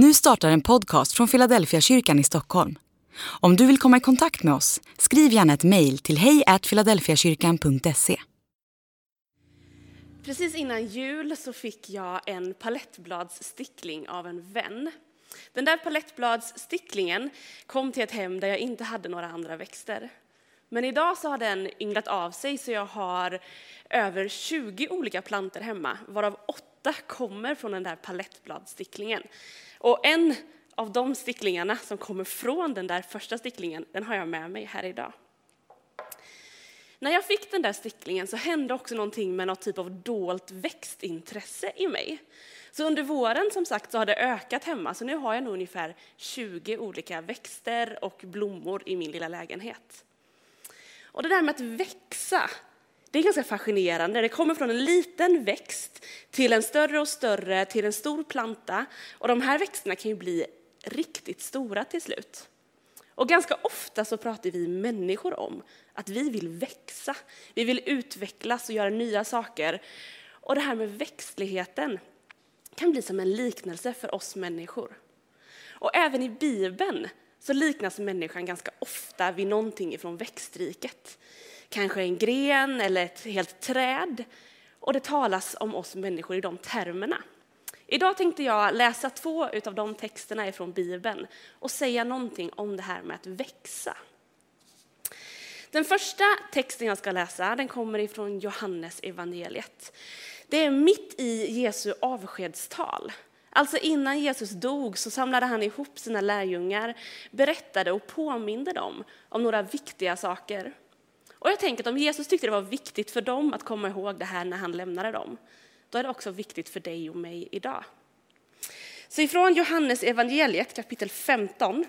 Nu startar en podcast från Philadelphia kyrkan i Stockholm. Om du vill komma i kontakt med oss, skriv gärna ett mejl till hejfiladelfiakyrkan.se. Precis innan jul så fick jag en palettbladsstickling av en vän. Den där palettbladssticklingen kom till ett hem där jag inte hade några andra växter. Men idag så har den ynglat av sig så jag har över 20 olika planter hemma, varav ofta kommer från den där palettbladssticklingen. Och en av de sticklingarna som kommer från den där första sticklingen, den har jag med mig här idag. När jag fick den där sticklingen så hände också någonting med något typ av dolt växtintresse i mig. Så under våren som sagt så har det ökat hemma, så nu har jag nog ungefär 20 olika växter och blommor i min lilla lägenhet. Och det där med att växa, det är ganska fascinerande. Det kommer från en liten växt till en större och större, till en stor planta. Och de här växterna kan ju bli riktigt stora till slut. Och ganska ofta så pratar vi människor om att vi vill växa. Vi vill utvecklas och göra nya saker. Och det här med växtligheten kan bli som en liknelse för oss människor. Och även i Bibeln så liknas människan ganska ofta vid någonting från växtriket. Kanske en gren eller ett helt träd. Och det talas om oss människor i de termerna. Idag tänkte jag läsa två av de texterna från Bibeln och säga någonting om det här med att växa. Den första texten jag ska läsa den kommer ifrån Johannes evangeliet. Det är mitt i Jesu avskedstal. Alltså innan Jesus dog så samlade han ihop sina lärjungar, berättade och påminde dem om några viktiga saker. Och jag tänker att om Jesus tyckte det var viktigt för dem att komma ihåg det här när han lämnade dem, då är det också viktigt för dig och mig idag. Så ifrån Johannes evangeliet kapitel 15,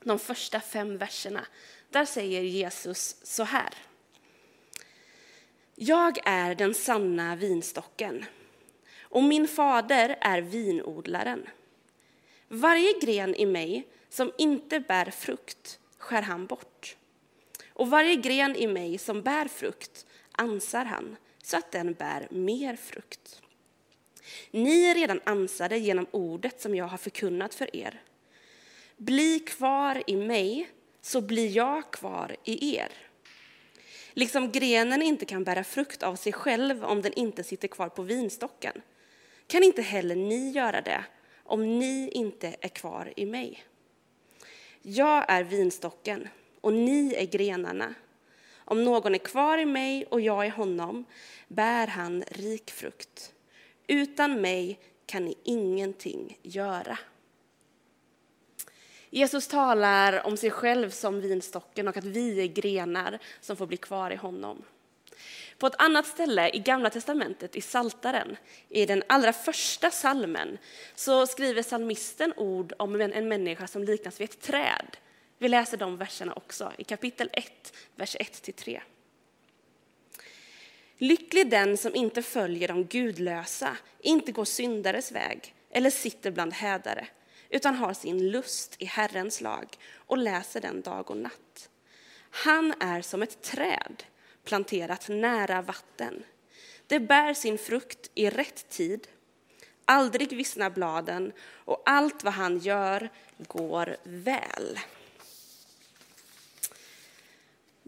de första fem verserna, där säger Jesus så här. Jag är den sanna vinstocken och min fader är vinodlaren. Varje gren i mig som inte bär frukt skär han bort. Och varje gren i mig som bär frukt ansar han så att den bär mer frukt. Ni är redan ansade genom ordet som jag har förkunnat för er. Bli kvar i mig, så blir jag kvar i er. Liksom grenen inte kan bära frukt av sig själv om den inte sitter kvar på vinstocken, kan inte heller ni göra det om ni inte är kvar i mig. Jag är vinstocken och ni är grenarna. Om någon är kvar i mig och jag i honom bär han rik frukt. Utan mig kan ni ingenting göra. Jesus talar om sig själv som vinstocken och att vi är grenar som får bli kvar i honom. På ett annat ställe i Gamla testamentet, i Saltaren, i den allra första salmen, så skriver salmisten ord om en människa som liknas vid ett träd. Vi läser de verserna också i kapitel 1, vers 1-3. Lycklig den som inte följer de gudlösa, inte går syndares väg eller sitter bland hädare, utan har sin lust i Herrens lag och läser den dag och natt. Han är som ett träd planterat nära vatten. Det bär sin frukt i rätt tid. Aldrig vissnar bladen och allt vad han gör går väl.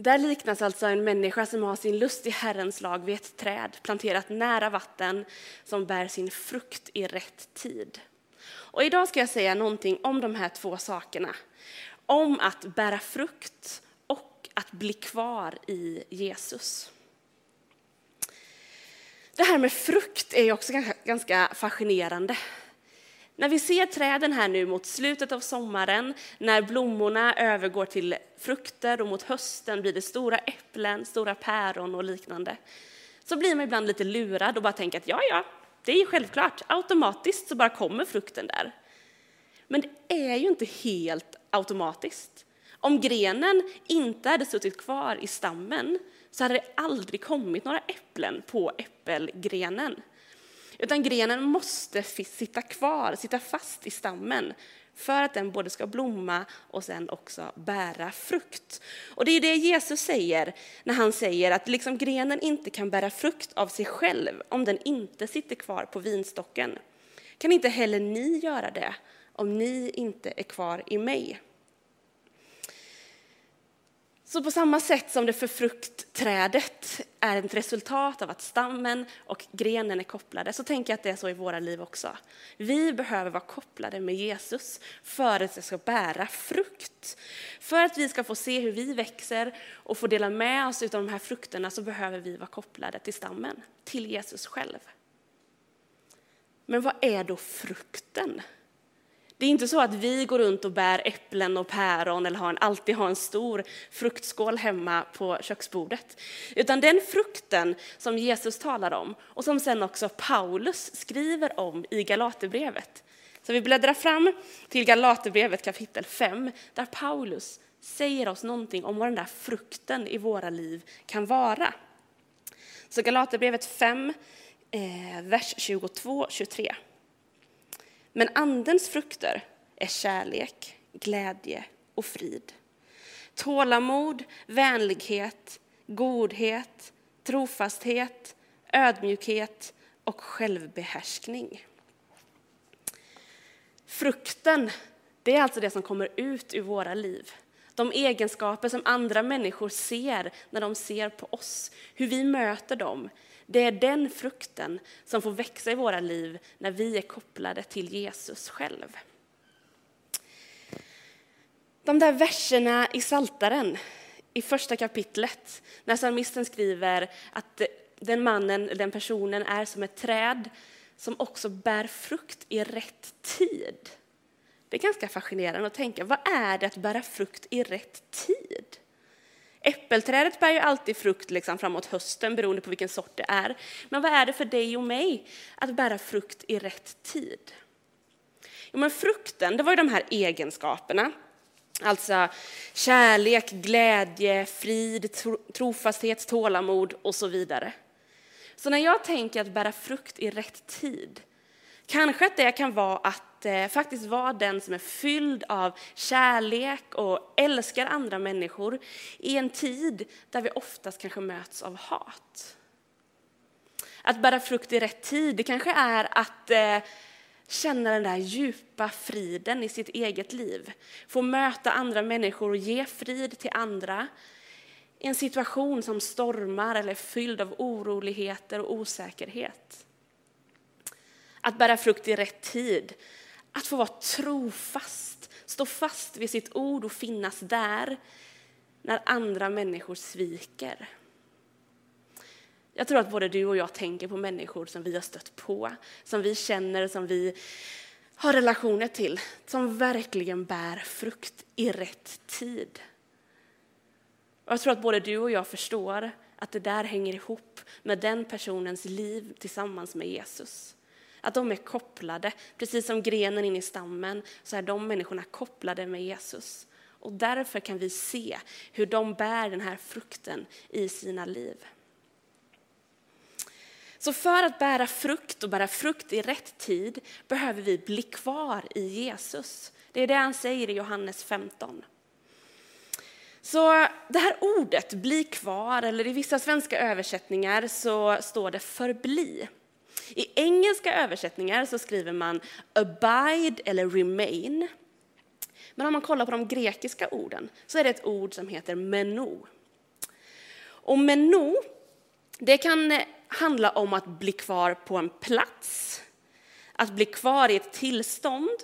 Där liknas alltså en människa som har sin lust i Herrens lag vid ett träd planterat nära vatten som bär sin frukt i rätt tid. Och idag ska jag säga någonting om de här två sakerna. Om att bära frukt och att bli kvar i Jesus. Det här med frukt är också ganska fascinerande. När vi ser träden här nu mot slutet av sommaren, när blommorna övergår till frukter och mot hösten blir det stora äpplen, stora päron och liknande, så blir man ibland lite lurad och bara tänker att ja, ja, det är ju självklart, automatiskt så bara kommer frukten där. Men det är ju inte helt automatiskt. Om grenen inte hade suttit kvar i stammen så hade det aldrig kommit några äpplen på äppelgrenen. Utan grenen måste sitta kvar, sitta fast i stammen för att den både ska blomma och sen också bära frukt. Och det är det Jesus säger när han säger att liksom grenen inte kan bära frukt av sig själv om den inte sitter kvar på vinstocken. Kan inte heller ni göra det om ni inte är kvar i mig. Så på samma sätt som det för fruktträdet är ett resultat av att stammen och grenen är kopplade, så tänker jag att det är så i våra liv också. Vi behöver vara kopplade med Jesus för att det ska bära frukt. För att vi ska få se hur vi växer och få dela med oss av de här frukterna så behöver vi vara kopplade till stammen, till Jesus själv. Men vad är då frukten? Det är inte så att vi går runt och bär äpplen och päron eller har en, alltid har en stor fruktskål hemma på köksbordet. Utan den frukten som Jesus talar om och som sen också Paulus skriver om i Galaterbrevet. Så vi bläddrar fram till Galaterbrevet kapitel 5 där Paulus säger oss någonting om vad den där frukten i våra liv kan vara. Så Galaterbrevet 5, eh, vers 22-23. Men andens frukter är kärlek, glädje och frid. Tålamod, vänlighet, godhet, trofasthet, ödmjukhet och självbehärskning. Frukten, det är alltså det som kommer ut ur våra liv. De egenskaper som andra människor ser när de ser på oss, hur vi möter dem, det är den frukten som får växa i våra liv när vi är kopplade till Jesus själv. De där verserna i Saltaren i första kapitlet, när psalmisten skriver att den mannen, den personen är som ett träd som också bär frukt i rätt tid. Det är ganska fascinerande att tänka, vad är det att bära frukt i rätt tid? Äppelträdet bär ju alltid frukt liksom framåt hösten beroende på vilken sort det är. Men vad är det för dig och mig att bära frukt i rätt tid? Jo, men frukten, det var ju de här egenskaperna. Alltså kärlek, glädje, frid, trofasthet, tålamod och så vidare. Så när jag tänker att bära frukt i rätt tid, kanske att det kan vara att eh, faktiskt vara den som är fylld av kärlek och älskar andra människor i en tid där vi oftast kanske möts av hat. Att bära frukt i rätt tid, det kanske är att eh, känna den där djupa friden i sitt eget liv. Få möta andra människor och ge frid till andra i en situation som stormar eller är fylld av oroligheter och osäkerhet. Att bära frukt i rätt tid, att få vara trofast, stå fast vid sitt ord och finnas där när andra människor sviker. Jag tror att både du och jag tänker på människor som vi har stött på, som vi känner, som vi har relationer till, som verkligen bär frukt i rätt tid. Och jag tror att både du och jag förstår att det där hänger ihop med den personens liv tillsammans med Jesus. Att de är kopplade, precis som grenen in i stammen, så är de människorna kopplade med Jesus. Och därför kan vi se hur de bär den här frukten i sina liv. Så för att bära frukt och bära frukt i rätt tid behöver vi bli kvar i Jesus. Det är det han säger i Johannes 15. Så det här ordet, bli kvar, eller i vissa svenska översättningar så står det förbli. I engelska översättningar så skriver man abide eller remain. Men om man kollar på de grekiska orden så är det ett ord som heter meno. Och meno, det kan eh, handla om att bli kvar på en plats, att bli kvar i ett tillstånd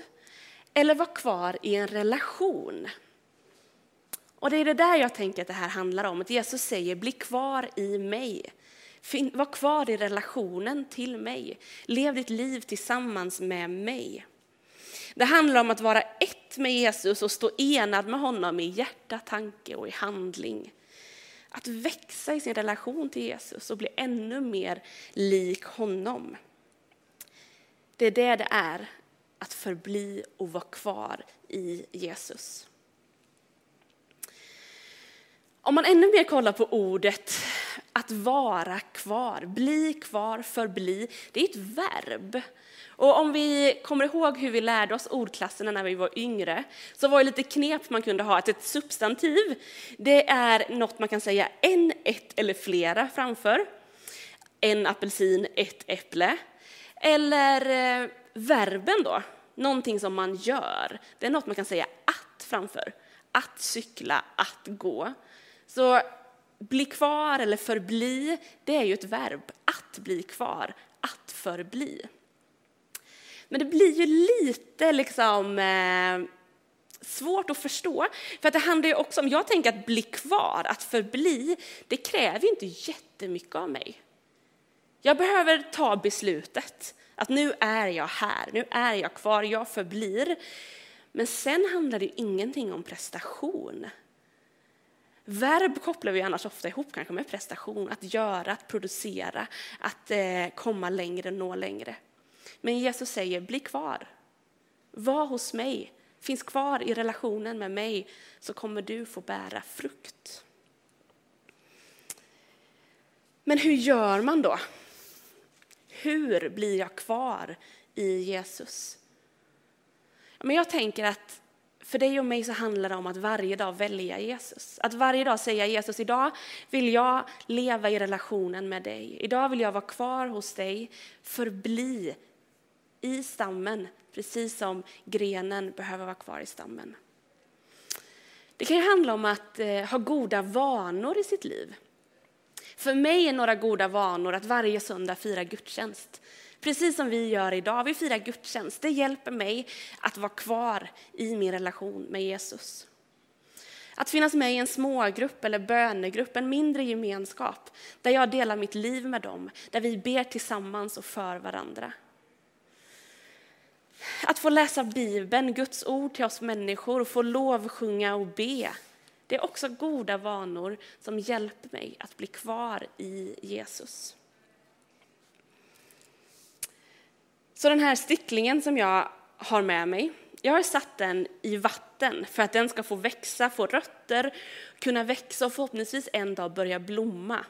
eller vara kvar i en relation. Och det är det där jag tänker att det här handlar om. Att Jesus säger bli kvar i mig. Var kvar i relationen till mig. Lev ditt liv tillsammans med mig. Det handlar om att vara ett med Jesus och stå enad med honom i hjärta, tanke och i handling. Att växa i sin relation till Jesus och bli ännu mer lik honom. Det är det det är att förbli och vara kvar i Jesus. Om man ännu mer kollar på ordet att vara kvar, bli kvar, förbli, det är ett verb. Och om vi kommer ihåg hur vi lärde oss ordklasserna när vi var yngre, så var det lite knep man kunde ha, att ett substantiv, det är något man kan säga en, ett eller flera framför. En apelsin, ett äpple. Eller eh, verben då, någonting som man gör. Det är något man kan säga att framför. Att cykla, att gå. Så bli kvar eller förbli, det är ju ett verb. Att bli kvar, att förbli. Men det blir ju lite liksom eh, svårt att förstå. För att det handlar ju också om, jag tänker att bli kvar, att förbli, det kräver inte jättemycket av mig. Jag behöver ta beslutet att nu är jag här, nu är jag kvar, jag förblir. Men sen handlar det ingenting om prestation. Verb kopplar vi annars ofta ihop kanske med prestation, att göra, att producera, att eh, komma längre, nå längre. Men Jesus säger, bli kvar. Var hos mig, finns kvar i relationen med mig, så kommer du få bära frukt. Men hur gör man då? Hur blir jag kvar i Jesus? Men jag tänker att för dig och mig så handlar det om att varje dag välja Jesus. Att varje dag säga Jesus, idag vill jag leva i relationen med dig. Idag vill jag vara kvar hos dig, förbli i stammen, precis som grenen behöver vara kvar i stammen. Det kan ju handla om att eh, ha goda vanor i sitt liv. För mig är några goda vanor att varje söndag fira gudstjänst. Precis som vi gör idag, vi firar gudstjänst. Det hjälper mig att vara kvar i min relation med Jesus. Att finnas med i en smågrupp eller bönegrupp, en mindre gemenskap, där jag delar mitt liv med dem, där vi ber tillsammans och för varandra. Att få läsa Bibeln, Guds ord till oss människor, och få lovsjunga och be. Det är också goda vanor som hjälper mig att bli kvar i Jesus. Så den här sticklingen som jag har med mig, jag har satt den i vatten för att den ska få växa, få rötter, kunna växa och förhoppningsvis en dag börja blomma.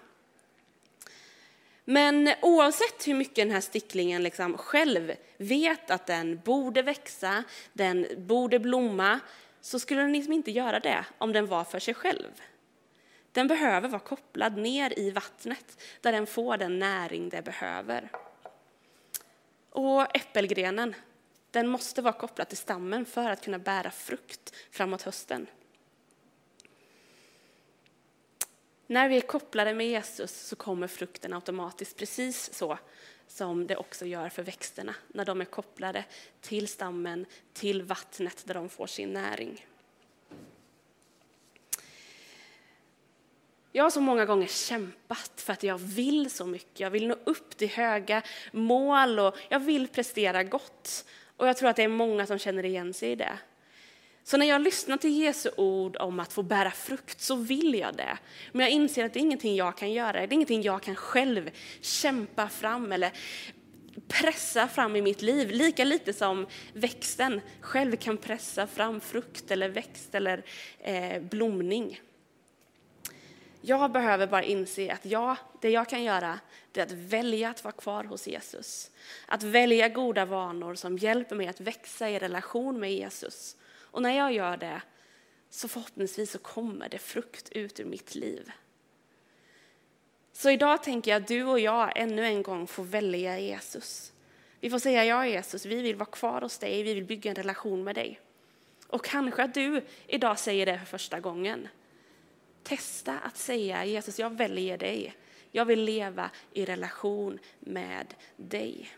Men oavsett hur mycket den här sticklingen liksom själv vet att den borde växa, den borde blomma, så skulle den liksom inte göra det om den var för sig själv. Den behöver vara kopplad ner i vattnet där den får den näring den behöver. Och äppelgrenen, den måste vara kopplad till stammen för att kunna bära frukt framåt hösten. När vi är kopplade med Jesus så kommer frukten automatiskt, precis så som det också gör för växterna när de är kopplade till stammen, till vattnet där de får sin näring. Jag har så många gånger kämpat för att jag vill så mycket. Jag vill nå upp till höga mål och jag vill prestera gott. Och jag tror att det är många som känner igen sig i det. Så när jag lyssnar till Jesu ord om att få bära frukt så vill jag det. Men jag inser att det är ingenting jag kan göra, det är ingenting jag kan själv kämpa fram eller pressa fram i mitt liv. Lika lite som växten själv kan pressa fram frukt eller växt eller eh, blomning. Jag behöver bara inse att jag, det jag kan göra det är att välja att vara kvar hos Jesus. Att välja goda vanor som hjälper mig att växa i relation med Jesus. Och när jag gör det så förhoppningsvis så kommer det frukt ut ur mitt liv. Så idag tänker jag att du och jag ännu en gång får välja Jesus. Vi får säga ja Jesus, vi vill vara kvar hos dig, vi vill bygga en relation med dig. Och kanske att du idag säger det för första gången. Testa att säga Jesus, jag väljer dig. Jag vill leva i relation med dig.